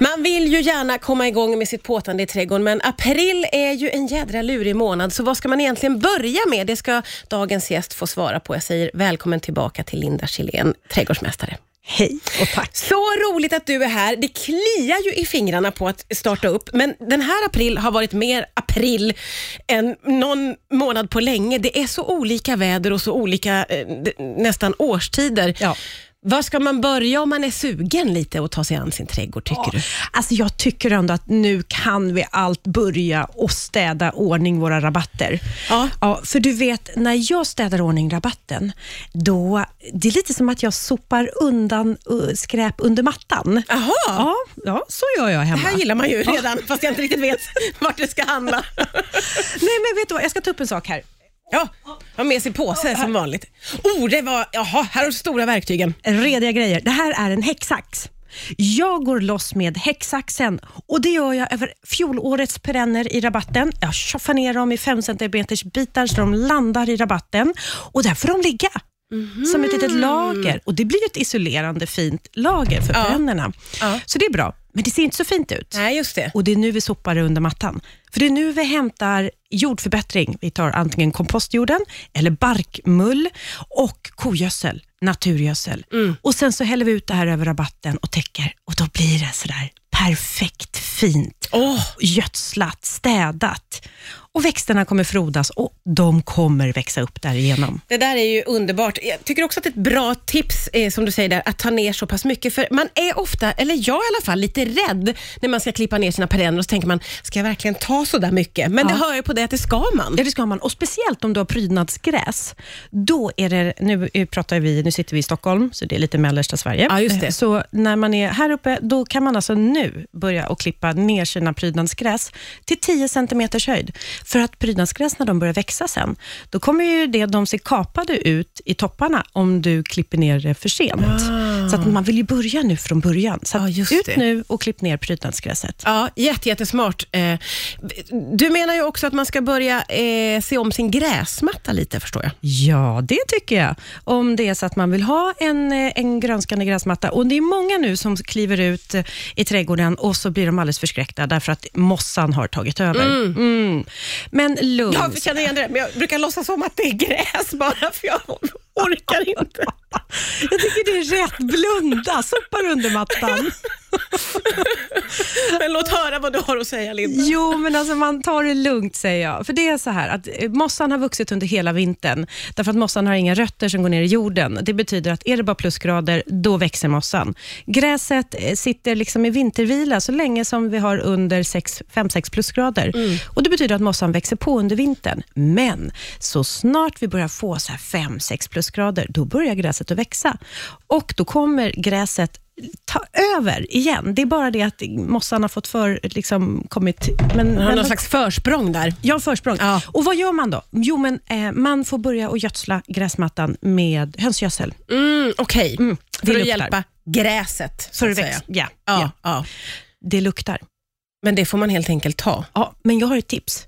Man vill ju gärna komma igång med sitt påtande i trädgården, men april är ju en jädra lurig månad, så vad ska man egentligen börja med? Det ska dagens gäst få svara på. Jag säger välkommen tillbaka till Linda Kjellén, trädgårdsmästare. Hej och tack. Så roligt att du är här. Det kliar ju i fingrarna på att starta upp, men den här april har varit mer april än någon månad på länge. Det är så olika väder och så olika eh, nästan årstider. Ja. Var ska man börja om man är sugen lite och ta sig an sin trädgård, tycker du? Alltså jag tycker ändå att nu kan vi allt börja och städa ordning våra rabatter. Ja. Ja, för du vet, när jag städar ordning rabatten, då, det är lite som att jag sopar undan skräp under mattan. Jaha, Ja, ja, så gör jag det hemma. här gillar man ju redan, fast jag inte riktigt vet vart det ska handla. Nej, men vet du vad? Jag ska ta upp en sak här. Ja, ha med sig påse som vanligt. Oh, det var, jaha, här har du stora verktygen. Rediga grejer. Det här är en häcksax. Jag går loss med häcksaxen och det gör jag över fjolårets perenner i rabatten. Jag tjoffar ner dem i 5 cm bitar så de landar i rabatten och där får de ligga. Som ett litet lager och det blir ett isolerande fint lager för Ja. perennerna. Ja. Så det är bra, men det ser inte så fint ut. Nej, just det. Och Det är nu vi sopar det under mattan. För det är nu vi hämtar jordförbättring. Vi tar antingen kompostjorden eller barkmull och kogödsel, naturgödsel. Och Sen så häller vi ut det här över rabatten och täcker och då blir det sådär perfekt fint. Åh, Gödslat, städat. Och växterna kommer frodas och de kommer växa upp därigenom. det där är ju underbart. Jag tycker också att ett bra tips är, som du säger där, att ta ner så pass mycket. För man är ofta, eller jag i alla fall, lite rädd när man ska klippa ner sina perenner och så tänker man, ska jag verkligen ta så där mycket? Men Ja. det hör ju på det att det ska man. Ja, det ska man. Och speciellt om du har prydnadsgräs. Då är det, nu pratar vi, nu sitter vi i Stockholm, så det är lite mellersta Sverige. Ja, just det. Så när man är här uppe, då kan man alltså nu börja att klippa ner sina prydnadsgräs till 10 cm höjd. För att prydnadsgräs, när de börjar växa sen, då kommer ju det, de ser kapade ut i topparna om du klipper ner det för sent. Så att man vill ju börja nu från början. Så Ah. Ut det. nu och klipp ner prydnadsgräset. Ja, jätte, jättesmart. Eh, Du menar ju också att man ska börja eh, se om sin gräsmatta lite, förstår jag. Ja, det tycker jag. Om det är så att man vill ha en, eh, en grönskande gräsmatta. Och Det är många nu som kliver ut i trädgården och så blir de alldeles förskräckta därför att mossan har tagit över. Mm. Men lugn. Jag känner igen det, men jag brukar låtsas som att det är gräs bara, för jag orkar inte. Jag tycker det är rätt. Blunda, sopar under mattan. Men låt höra vad du har att säga, Linda. Jo, men alltså man tar det lugnt säger jag. För det är så här att eh, mossan har vuxit under hela vintern. Därför att mossan har inga rötter som går ner i jorden. Det betyder att är det bara plusgrader, då växer mossan. Gräset eh, sitter liksom i vintervila så länge som vi har under 5-6 plusgrader. Och Det betyder att mossan växer på under vintern. Men så snart vi börjar få 5-6 plusgrader, då börjar gräset att växa. Och då kommer gräset ta över igen. Det är bara det att mossan har fått för, liksom, kommit... Men, har men- någon slags försprång där. Ja, försprång. Ja. Och vad gör man då? Jo, men eh, man får börja att gödsla gräsmattan med hönsgödsel. Mm, Okej, Mm, det för att hjälpa gräset, så För att säga. växa. Ja, Ja, ja. ja. det luktar. Men det får man helt enkelt ta. Ja, men jag har ett tips.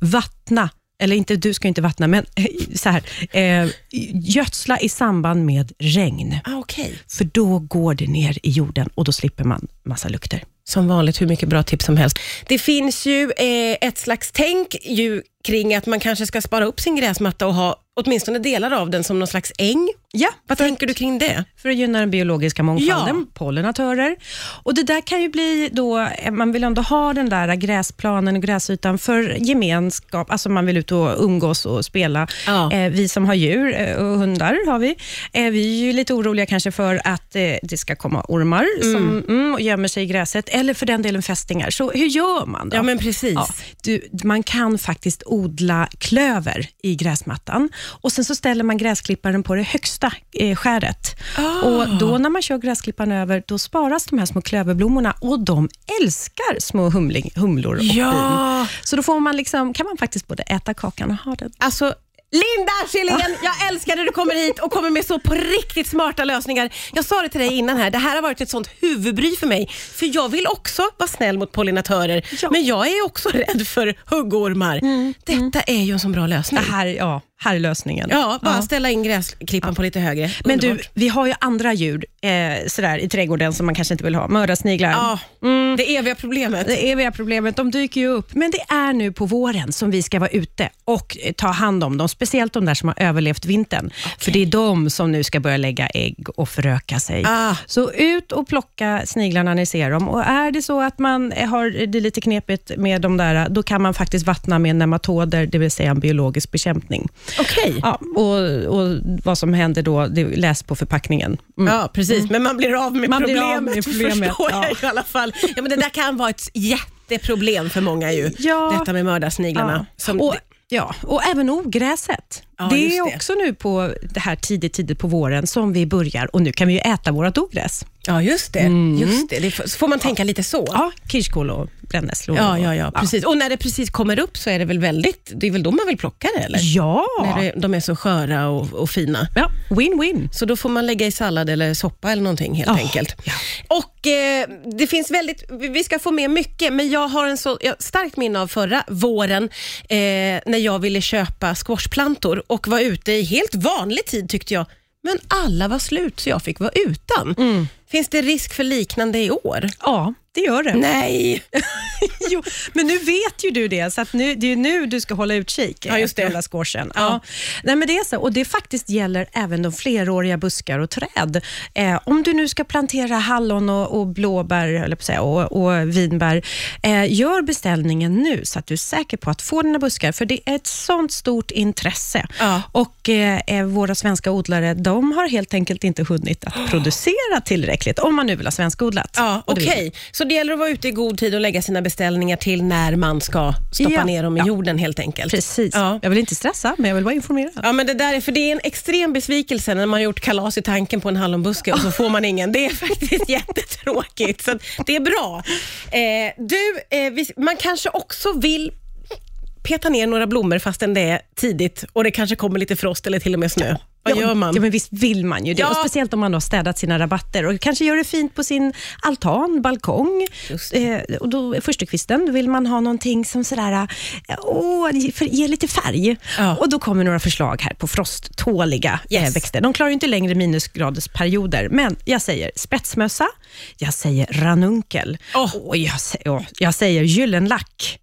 Vattna, eller inte, du ska inte vattna, men eh, så här, eh, gödsla i samband med regn. Ah, Okej. För då går det ner i jorden och då slipper man massa lukter. Som vanligt, hur mycket bra tips som helst. Det finns ju eh, ett slags tänk ju kring att man kanske ska spara upp sin gräsmatta och ha åtminstone delar av den som någon slags äng. Ja, Vad tänker du kring det? för att gynna den biologiska mångfalden, Ja. pollinatörer. Och Det där kan ju bli då, eh, man vill ändå ha den där gräsplanen och gräsytan för gemenskap, alltså man vill ut och umgås och spela. Ja. Eh, vi som har djur eh, och hundar har vi. Eh, vi är ju lite oroliga kanske för att eh, det ska komma ormar som mm, och gömmer sig i gräset, eller för den delen fästingar. Så hur gör man då? Ja, men precis. Ja, du, man kan faktiskt odla klöver i gräsmattan och sen så ställer man gräsklipparen på det högsta eh, skäret. Ah. Och då när man kör gräsklipparen över, då sparas de här små klöverblommorna och de älskar små humling, humlor och bin. Ja, Så då får man liksom, kan man faktiskt både äta kakan och ha den. alltså Linda Kjellén, jag älskar när du kommer hit och kommer med så på riktigt smarta lösningar. Jag sa det till dig innan här, det här har varit ett sånt huvudbry för mig. För jag vill också vara snäll mot pollinatörer, Ja. men jag är också rädd för huggormar. Detta är ju en sån bra lösning. Det här, ja, här är lösningen. Ja, bara ställa in gräsklippan på lite högre. Men du, Underbart. vi har ju andra djur eh, sådär, i trädgården som man kanske inte vill ha. Mördarsniglar. Ja, det eviga problemet. Det eviga problemet, de dyker ju upp. Men det är nu på våren som vi ska vara ute och eh, ta hand om dem. Speciellt de där som har överlevt vintern. För det är de som nu ska börja lägga ägg och föröka sig. Ah. Så ut och plocka sniglarna när ni ser dem. Och är det så att man har det lite knepigt med de där, då kan man faktiskt vattna med nematoder, det vill säga en biologisk bekämpning. Okej. Ja, och, och vad som händer då, det läs på förpackningen. Mm. Ja, precis. Men man blir av med Man blir problemet, av med problemet, förstår jag ja. i alla fall. Ja, men det där kan vara ett jätteproblem för många ju. Ja. Detta med mördarsniglarna. Ja. Som, och, ja, och även ogräset. Ja, det är det. också nu på det här tidigt, tidigt på våren som vi börjar och nu kan vi ju äta vårt ogräs. ja, just det. Just det. det får, så får man tänka lite så. Mm. Ja, kirskål och brännässlor. Ja, ja, ja, precis. Och när det precis kommer upp så är det väl väldigt, det är väl då man vill plocka det eller? Ja, När det, de är så sköra och, och fina. ja win-win. Så då får man lägga i sallad eller soppa eller någonting helt Ja, enkelt. ja. Och eh, det finns väldigt, vi ska få med mycket, men jag har en så jag, starkt minne av förra våren eh, när jag ville köpa squashplantor och var ute i helt vanlig tid tyckte jag. Men alla var slut så jag fick vara utan. Mm. Finns det risk för liknande i år? Ja, det gör det. Nej! jo, men nu vet ju du det, så att nu, det är nu du ska hålla utkik Ja, just efter det. hela squashen. Ja. Ja. Nej, men det är så, och det faktiskt gäller även de fleråriga buskar och träd. Eh, om du nu ska plantera hallon och, och blåbär eller på att säga, och, och vinbär, eh, gör beställningen nu så att du är säker på att få dina buskar, för det är ett sånt stort intresse. Ja. Och eh, eh, Våra svenska odlare de har helt enkelt inte hunnit att producera tillräckligt, om man nu vill ha svenskodlat. Ja, Okej, vill så det gäller att vara ute i god tid och lägga sina beställningar till när man ska stoppa Ja. ner dem i Ja. jorden helt enkelt. Precis. Ja. Jag vill inte stressa, men jag vill vara informerad. Ja, men det där är, för det är en extrem besvikelse när man har gjort kalas i tanken på en hallonbuske och så får man ingen. Det är faktiskt jättetråkigt, så det är bra. Eh, du, eh, vi, man kanske också vill peta ner några blommor fastän det är tidigt och det kanske kommer lite frost eller till och med snö. Vad ja, gör man? Ja, men visst vill man ju det. Ja. Och speciellt om man har städat sina rabatter och kanske gör det fint på sin altan, balkong. Eh, och då, förstukvisten, då vill man ha någonting som sådär, eh, åh, för, ger lite färg. Ja. Och Då kommer några förslag här på frosttåliga Yes. eh, växter. De klarar ju inte längre minusgradersperioder, men jag säger spetsmössa, jag säger ranunkel Åh. och jag, sä- åh, jag säger gyllenlack.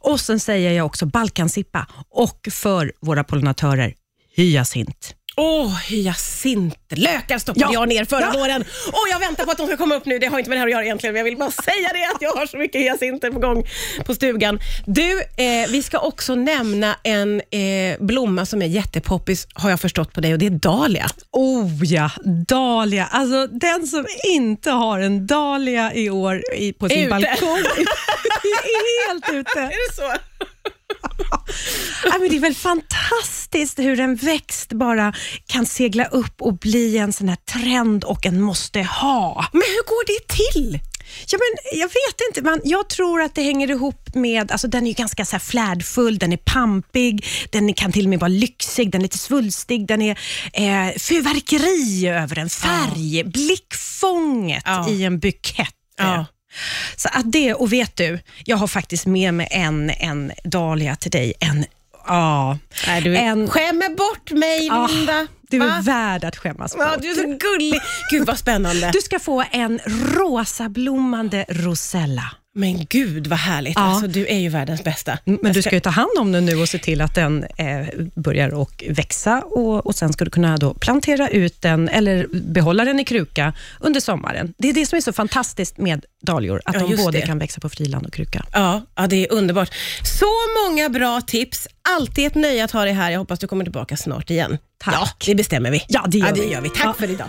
Och sen säger jag också balkansippa och för våra pollinatörer, hyacint. Åh, hyacintlökar stoppade Ja. jag ner förra Ja. våren. Och jag väntar på att de ska komma upp nu. Det har inte med det här att göra egentligen, men jag vill bara säga det att jag har så mycket hyacinter på gång på stugan. Du, eh, vi ska också nämna en eh, blomma som är jättepoppis, har jag förstått på dig, och det är dahlia. Oh ja, dahlia. Alltså den som inte har en dahlia i år i, på sin Ute. balkong är helt ute. Är det så? Ja, men det är väl fantastiskt hur en växt bara kan segla upp och bli en sån här trend och en måste ha. Men hur går det till? Ja, men jag vet inte, man, jag tror att det hänger ihop med, alltså den är ju ganska så här flärdfull, den är pampig, den kan till och med vara lyxig, den är lite svulstig, den är eh, fyrverkeri över en färg, blickfånget Ja. i en bukett. Ja. Så att det, och vet du, jag har faktiskt med mig en, en dahlia till dig. En, ja, Nej, du en, skämmer bort mig, Ah, Linda. du är Va? värd att skämmas Ja, bort. du är så gullig. Gud vad spännande. Du ska få en rosablommande rosella. Men gud vad härligt. Ja. Alltså, du är ju världens bästa. Men du ska ju ta hand om den nu och se till att den eh, börjar och växa och, och sen ska du kunna då plantera ut den eller behålla den i kruka under sommaren. Det är det som är så fantastiskt med dahlior, att Ja, de både det. kan växa på friland och kruka. Ja, ja, det är underbart. Så många bra tips. Alltid ett nöje att ha dig här. Jag hoppas du kommer tillbaka snart igen. Tack. Ja, det bestämmer vi. Ja, det gör ja, det vi. gör vi. Tack Ja. för idag.